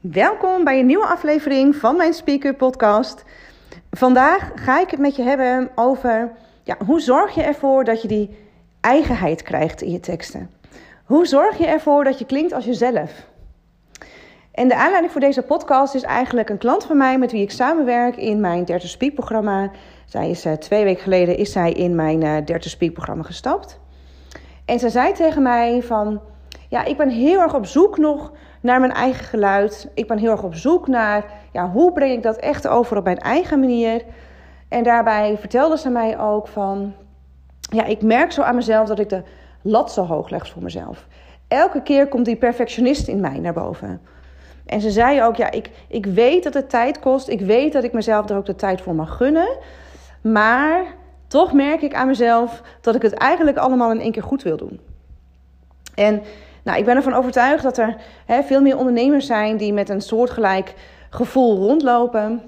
Welkom bij een nieuwe aflevering van mijn Speaker Podcast. Vandaag ga ik het met je hebben over ja, hoe zorg je ervoor dat je die eigenheid krijgt in je teksten. Hoe zorg je ervoor dat je klinkt als jezelf? En de aanleiding voor deze podcast is eigenlijk een klant van mij met wie ik samenwerk in mijn 30 Speak programma. Zij is uh, twee weken geleden is zij in mijn uh, 30 Speak programma gestapt. En zij zei tegen mij van, ja, ik ben heel erg op zoek nog naar mijn eigen geluid. Ik ben heel erg op zoek naar, ja, hoe breng ik dat echt over op mijn eigen manier. En daarbij vertelde ze mij ook van, ja, ik merk zo aan mezelf dat ik de lat zo hoog leg voor mezelf. Elke keer komt die perfectionist in mij naar boven. En ze zei ook, ja, ik, ik weet dat het tijd kost. Ik weet dat ik mezelf er ook de tijd voor mag gunnen. Maar toch merk ik aan mezelf dat ik het eigenlijk allemaal in één keer goed wil doen. En nou, ik ben ervan overtuigd dat er hè, veel meer ondernemers zijn die met een soortgelijk gevoel rondlopen.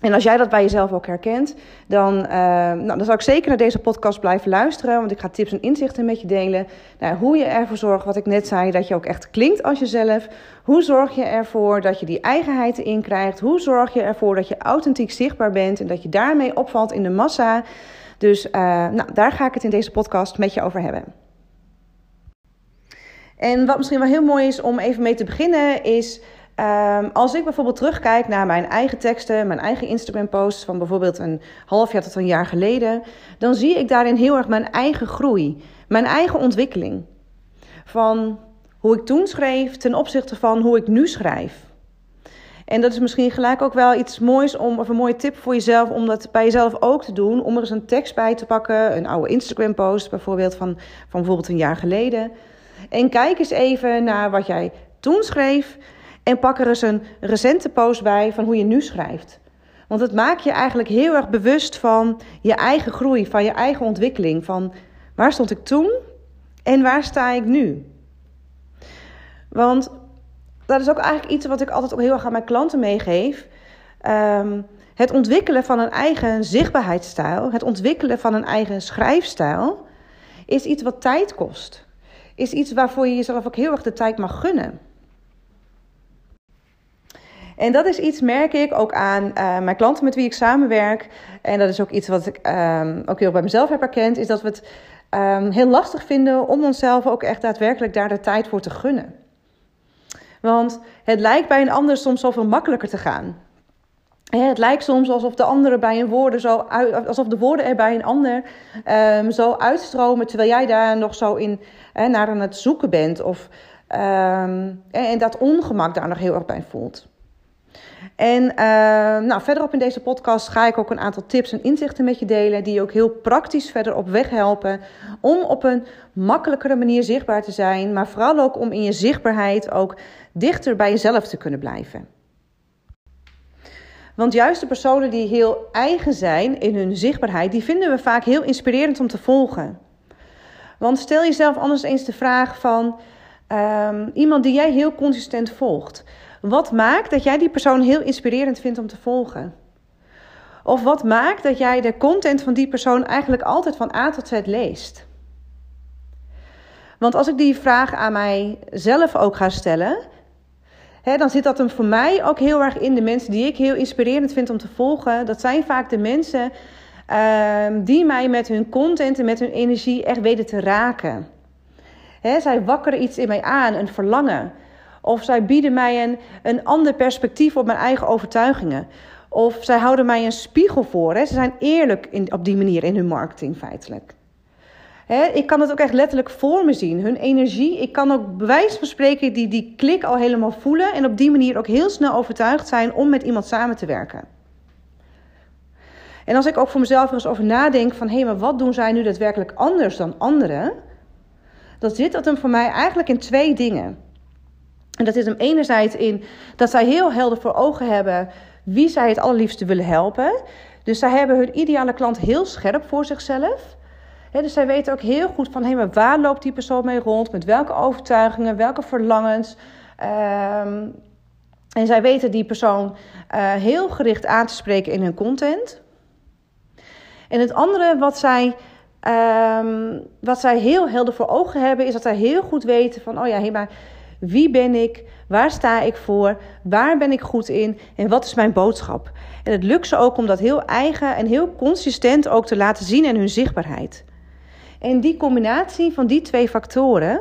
En als jij dat bij jezelf ook herkent, dan, uh, nou, dan zou ik zeker naar deze podcast blijven luisteren. Want ik ga tips en inzichten met je delen. Nou, hoe je ervoor zorgt, wat ik net zei, dat je ook echt klinkt als jezelf. Hoe zorg je ervoor dat je die eigenheid erin krijgt? Hoe zorg je ervoor dat je authentiek zichtbaar bent en dat je daarmee opvalt in de massa? Dus uh, nou, daar ga ik het in deze podcast met je over hebben. En wat misschien wel heel mooi is om even mee te beginnen, is um, als ik bijvoorbeeld terugkijk naar mijn eigen teksten, mijn eigen Instagram-posts van bijvoorbeeld een half jaar tot een jaar geleden, dan zie ik daarin heel erg mijn eigen groei, mijn eigen ontwikkeling. Van hoe ik toen schreef ten opzichte van hoe ik nu schrijf. En dat is misschien gelijk ook wel iets moois om, of een mooie tip voor jezelf, om dat bij jezelf ook te doen. Om er eens een tekst bij te pakken, een oude Instagram-post bijvoorbeeld van, van bijvoorbeeld een jaar geleden. En kijk eens even naar wat jij toen schreef. En pak er eens een recente post bij van hoe je nu schrijft. Want het maakt je eigenlijk heel erg bewust van je eigen groei, van je eigen ontwikkeling. Van waar stond ik toen en waar sta ik nu? Want dat is ook eigenlijk iets wat ik altijd ook heel erg aan mijn klanten meegeef. Um, het ontwikkelen van een eigen zichtbaarheidsstijl, het ontwikkelen van een eigen schrijfstijl, is iets wat tijd kost is iets waarvoor je jezelf ook heel erg de tijd mag gunnen. En dat is iets, merk ik, ook aan uh, mijn klanten met wie ik samenwerk. En dat is ook iets wat ik um, ook heel bij mezelf heb erkend. Is dat we het um, heel lastig vinden om onszelf ook echt daadwerkelijk daar de tijd voor te gunnen. Want het lijkt bij een ander soms zoveel makkelijker te gaan. Het lijkt soms alsof de andere bij een woorden zo alsof de woorden er bij een ander um, zo uitstromen, terwijl jij daar nog zo in naar aan het zoeken bent. Of, um, en dat ongemak daar nog heel erg bij voelt. En uh, nou, verderop in deze podcast ga ik ook een aantal tips en inzichten met je delen. Die je ook heel praktisch verder op weg helpen. Om op een makkelijkere manier zichtbaar te zijn. Maar vooral ook om in je zichtbaarheid ook dichter bij jezelf te kunnen blijven. Want juist de personen die heel eigen zijn in hun zichtbaarheid, die vinden we vaak heel inspirerend om te volgen. Want stel jezelf anders eens de vraag van um, iemand die jij heel consistent volgt. Wat maakt dat jij die persoon heel inspirerend vindt om te volgen? Of wat maakt dat jij de content van die persoon eigenlijk altijd van A tot Z leest? Want als ik die vraag aan mijzelf ook ga stellen, dan zit dat hem voor mij ook heel erg in. De mensen die ik heel inspirerend vind om te volgen, dat zijn vaak de mensen uh, die mij met hun content en met hun energie echt weten te raken. zij wakkeren iets in mij aan, een verlangen. Of zij bieden mij een, een ander perspectief op mijn eigen overtuigingen. Of zij houden mij een spiegel voor. Ze zijn eerlijk in, op die manier in hun marketing feitelijk ik kan het ook echt letterlijk voor me zien. Hun energie. Ik kan ook bewijs van spreken die, die klik al helemaal voelen. En op die manier ook heel snel overtuigd zijn om met iemand samen te werken. En als ik ook voor mezelf eens over nadenk van... hé, hey, maar wat doen zij nu daadwerkelijk anders dan anderen? Dan zit dat hem voor mij eigenlijk in twee dingen. En dat zit hem enerzijds in dat zij heel helder voor ogen hebben... wie zij het allerliefste willen helpen. Dus zij hebben hun ideale klant heel scherp voor zichzelf dus zij weten ook heel goed van waar loopt die persoon mee rond? Met welke overtuigingen, welke verlangens? Um, en zij weten die persoon uh, heel gericht aan te spreken in hun content. En het andere wat zij, um, wat zij heel helder voor ogen hebben, is dat zij heel goed weten van, oh ja, hé, Wie ben ik? Waar sta ik voor? Waar ben ik goed in? En wat is mijn boodschap? En het lukt ze ook om dat heel eigen en heel consistent ook te laten zien in hun zichtbaarheid. En die combinatie van die twee factoren,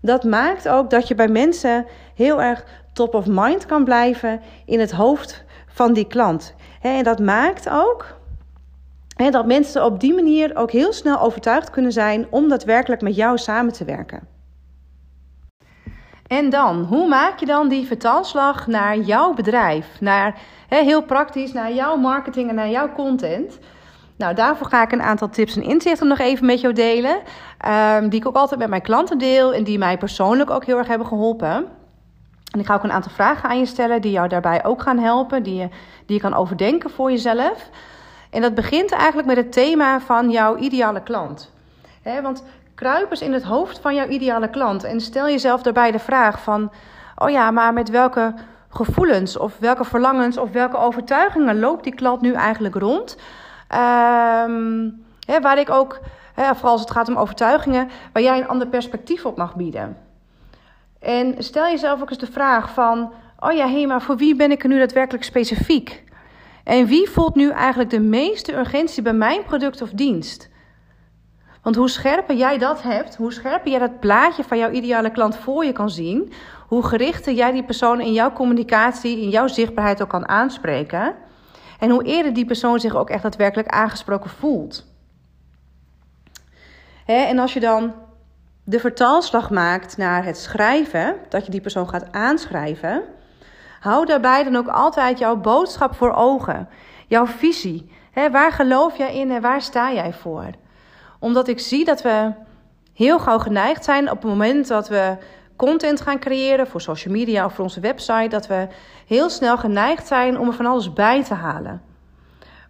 dat maakt ook dat je bij mensen heel erg top of mind kan blijven in het hoofd van die klant. En dat maakt ook dat mensen op die manier ook heel snel overtuigd kunnen zijn om daadwerkelijk met jou samen te werken. En dan, hoe maak je dan die vertaalslag naar jouw bedrijf? Naar, heel praktisch, naar jouw marketing en naar jouw content. Nou, daarvoor ga ik een aantal tips en inzichten nog even met jou delen. Um, die ik ook altijd met mijn klanten deel en die mij persoonlijk ook heel erg hebben geholpen. En ik ga ook een aantal vragen aan je stellen die jou daarbij ook gaan helpen, die je, die je kan overdenken voor jezelf. En dat begint eigenlijk met het thema van jouw ideale klant. want kruip eens in het hoofd van jouw ideale klant en stel jezelf daarbij de vraag van, oh ja, maar met welke gevoelens of welke verlangens of welke overtuigingen loopt die klant nu eigenlijk rond? Ehm, waar ik ook, vooral als het gaat om overtuigingen, waar jij een ander perspectief op mag bieden. En stel jezelf ook eens de vraag van, oh ja, hé, hey, maar voor wie ben ik er nu daadwerkelijk specifiek? En wie voelt nu eigenlijk de meeste urgentie bij mijn product of dienst? Want hoe scherper jij dat hebt, hoe scherper jij dat plaatje van jouw ideale klant voor je kan zien, hoe gerichter jij die persoon in jouw communicatie, in jouw zichtbaarheid ook kan aanspreken. En hoe eerder die persoon zich ook echt daadwerkelijk aangesproken voelt. en als je dan de vertaalslag maakt naar het schrijven, dat je die persoon gaat aanschrijven, hou daarbij dan ook altijd jouw boodschap voor ogen, jouw visie. waar geloof jij in en waar sta jij voor? Omdat ik zie dat we heel gauw geneigd zijn op het moment dat we content gaan creëren voor social media of voor onze website, dat we heel snel geneigd zijn om er van alles bij te halen.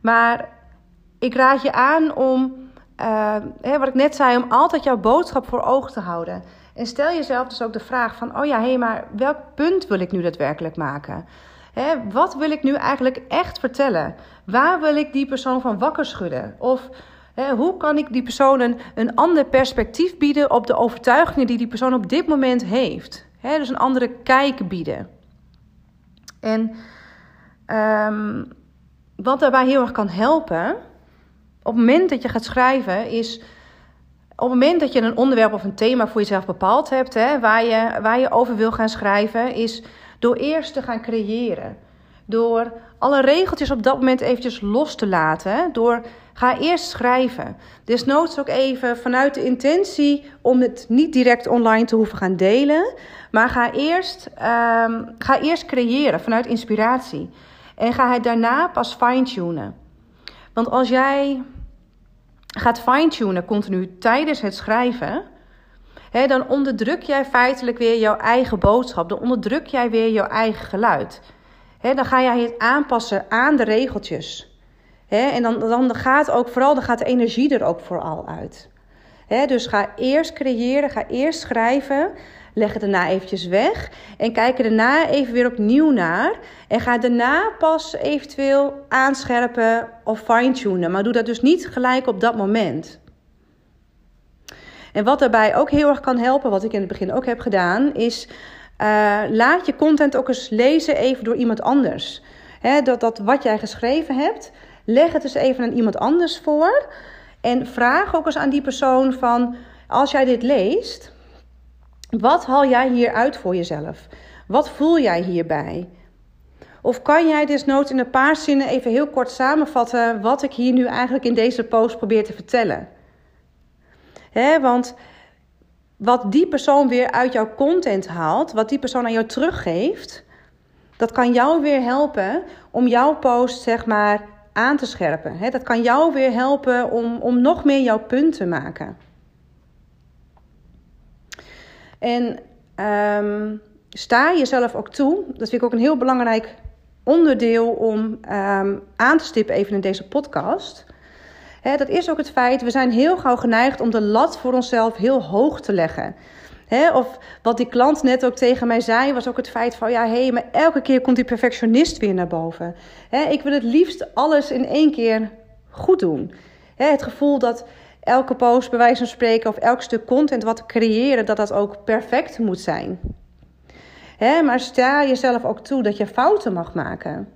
Maar ik raad je aan om, uh, wat ik net zei, om altijd jouw boodschap voor ogen te houden. En stel jezelf dus ook de vraag van, oh ja, hé, hey, maar welk punt wil ik nu daadwerkelijk maken? Hè, wat wil ik nu eigenlijk echt vertellen? Waar wil ik die persoon van wakker schudden? Of hè, hoe kan ik die persoon een, ander perspectief bieden op de overtuigingen die die persoon op dit moment heeft? Dus een andere kijk bieden. En um, wat daarbij heel erg kan helpen, op het moment dat je gaat schrijven, is op het moment dat je een onderwerp of een thema voor jezelf bepaald hebt, waar, je, waar je over wil gaan schrijven, is door eerst te gaan creëren. Door alle regeltjes op dat moment eventjes los te laten. Door ga eerst schrijven. Desnoods ook even vanuit de intentie om het niet direct online te hoeven gaan delen. Maar ga eerst, um, ga eerst creëren vanuit inspiratie. En ga het daarna pas fine-tunen. Want als jij gaat fine-tunen continu tijdens het schrijven, dan onderdruk jij feitelijk weer jouw eigen boodschap. Dan onderdruk jij weer jouw eigen geluid. Dan ga jij het aanpassen aan de regeltjes. En dan, dan gaat ook vooral dan gaat de energie er ook vooral uit. Dus ga eerst creëren, ga eerst schrijven. Leg het daarna eventjes weg. En kijk er daarna even weer opnieuw naar. En ga daarna pas eventueel aanscherpen of fine-tunen. Maar doe dat dus niet gelijk op dat moment. En wat daarbij ook heel erg kan helpen, wat ik in het begin ook heb gedaan, is laat je content ook eens lezen even door iemand anders. dat, dat wat jij geschreven hebt, leg het eens even aan iemand anders voor. En vraag ook eens aan die persoon van, als jij dit leest, wat haal jij hier uit voor jezelf? Wat voel jij hierbij? Of kan jij desnoods in een paar zinnen even heel kort samenvatten wat ik hier nu eigenlijk in deze post probeer te vertellen? Want wat die persoon weer uit jouw content haalt, wat die persoon aan jou teruggeeft, dat kan jou weer helpen om jouw post zeg maar aan te scherpen. He, dat kan jou weer helpen om, om nog meer jouw punt te maken. En um, sta jezelf ook toe. Dat vind ik ook een heel belangrijk onderdeel om um, aan te stippen even in deze podcast. Dat is ook het feit, we zijn heel gauw geneigd om de lat voor onszelf heel hoog te leggen. Of wat die klant net ook tegen mij zei, was ook het feit van: ja, hé, maar elke keer komt die perfectionist weer naar boven. Ik wil het liefst alles in één keer goed doen. het gevoel dat elke post, bij wijze van spreken, of elk stuk content wat we creëren, dat dat ook perfect moet zijn. Maar sta jezelf ook toe dat je fouten mag maken.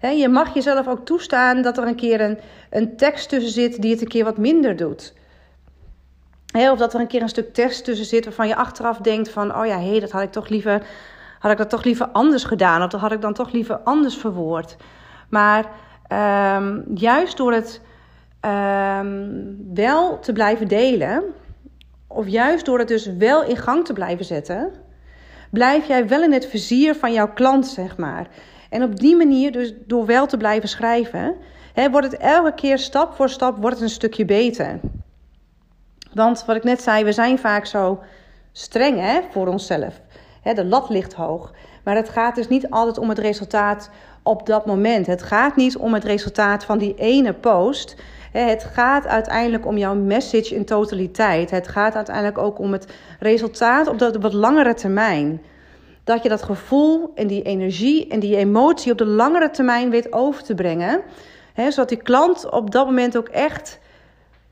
Je mag jezelf ook toestaan dat er een keer een, een tekst tussen zit die het een keer wat minder doet. Of dat er een keer een stuk tekst tussen zit waarvan je achteraf denkt van... oh ja, hé, hey, dat had ik toch liever had ik dat toch liever anders gedaan of dat had ik dan toch liever anders verwoord. Maar um, juist door het um, wel te blijven delen, of juist door het dus wel in gang te blijven zetten, blijf jij wel in het vizier van jouw klant, zeg maar. En op die manier, dus door wel te blijven schrijven, hè, wordt het elke keer stap voor stap wordt het een stukje beter. Want wat ik net zei, we zijn vaak zo streng hè, voor onszelf de lat ligt hoog. Maar het gaat dus niet altijd om het resultaat op dat moment. Het gaat niet om het resultaat van die ene post. Het gaat uiteindelijk om jouw message in totaliteit. Het gaat uiteindelijk ook om het resultaat op de wat langere termijn. Dat je dat gevoel en die energie en die emotie op de langere termijn weet over te brengen. zodat die klant op dat moment ook echt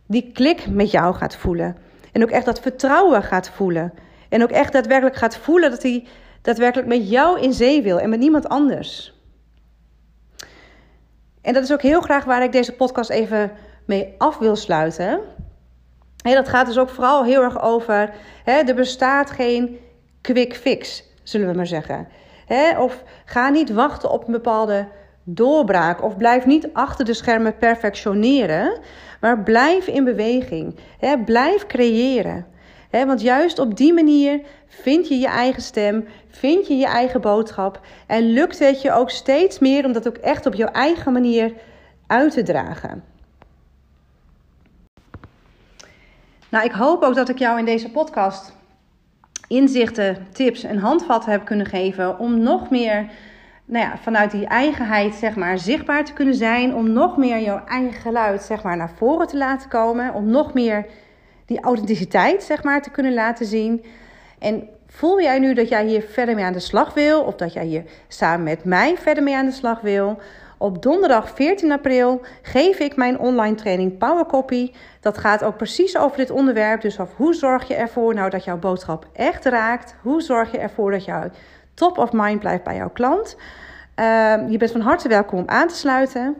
die klik met jou gaat voelen. En ook echt dat vertrouwen gaat voelen. En ook echt daadwerkelijk gaat voelen dat hij daadwerkelijk met jou in zee wil en met niemand anders. En dat is ook heel graag waar ik deze podcast even mee af wil sluiten. En dat gaat dus ook vooral heel erg over: er bestaat geen quick fix, zullen we maar zeggen. Hè, of ga niet wachten op een bepaalde doorbraak. Of blijf niet achter de schermen perfectioneren, maar blijf in beweging. Hè, blijf creëren want juist op die manier vind je je eigen stem, vind je je eigen boodschap en lukt het je ook steeds meer om dat ook echt op jouw eigen manier uit te dragen. Nou, ik hoop ook dat ik jou in deze podcast inzichten, tips en handvatten heb kunnen geven om nog meer nou ja, vanuit die eigenheid zeg maar, zichtbaar te kunnen zijn. Om nog meer jouw eigen geluid zeg maar, naar voren te laten komen. Om nog meer die authenticiteit, zeg maar, te kunnen laten zien. En voel jij nu dat jij hier verder mee aan de slag wil, of dat jij hier samen met mij verder mee aan de slag wil? Op donderdag 14 april geef ik mijn online training Power Copy. Dat gaat ook precies over dit onderwerp. Dus of hoe zorg je ervoor nou dat jouw boodschap echt raakt? Hoe zorg je ervoor dat jouw top of mind blijft bij jouw klant? Uh, je bent van harte welkom om aan te sluiten.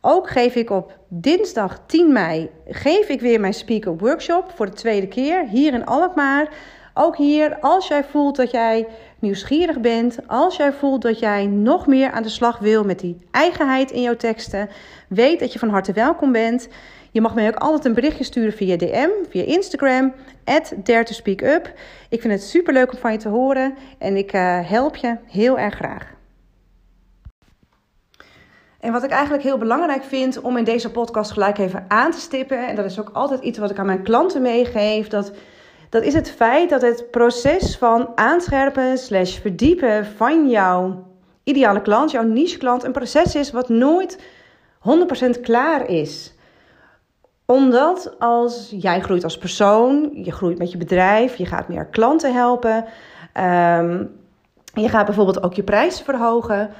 Ook geef ik op dinsdag 10 mei geef ik weer mijn speaker workshop voor de tweede keer hier in Alkmaar. Ook hier, als jij voelt dat jij nieuwsgierig bent, als jij voelt dat jij nog meer aan de slag wil met die eigenheid in jouw teksten, weet dat je van harte welkom bent. Je mag mij ook altijd een berichtje sturen via DM, via Instagram, at Dare to Speak Up. Ik vind het super leuk om van je te horen en ik uh, help je heel erg graag. En wat ik eigenlijk heel belangrijk vind om in deze podcast gelijk even aan te stippen, en dat is ook altijd iets wat ik aan mijn klanten meegeef, dat, dat is het feit dat het proces van aanscherpen slash verdiepen van jouw ideale klant, jouw niche klant, een proces is wat nooit 100% klaar is. Omdat als jij groeit als persoon, je groeit met je bedrijf, je gaat meer klanten helpen, um, je gaat bijvoorbeeld ook je prijs verhogen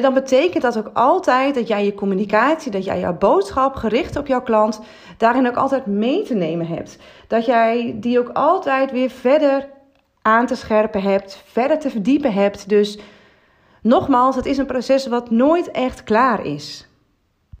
dan betekent dat ook altijd dat jij je communicatie, dat jij jouw boodschap gericht op jouw klant, daarin ook altijd mee te nemen hebt. Dat jij die ook altijd weer verder aan te scherpen hebt, verder te verdiepen hebt. Dus nogmaals, het is een proces wat nooit echt klaar is.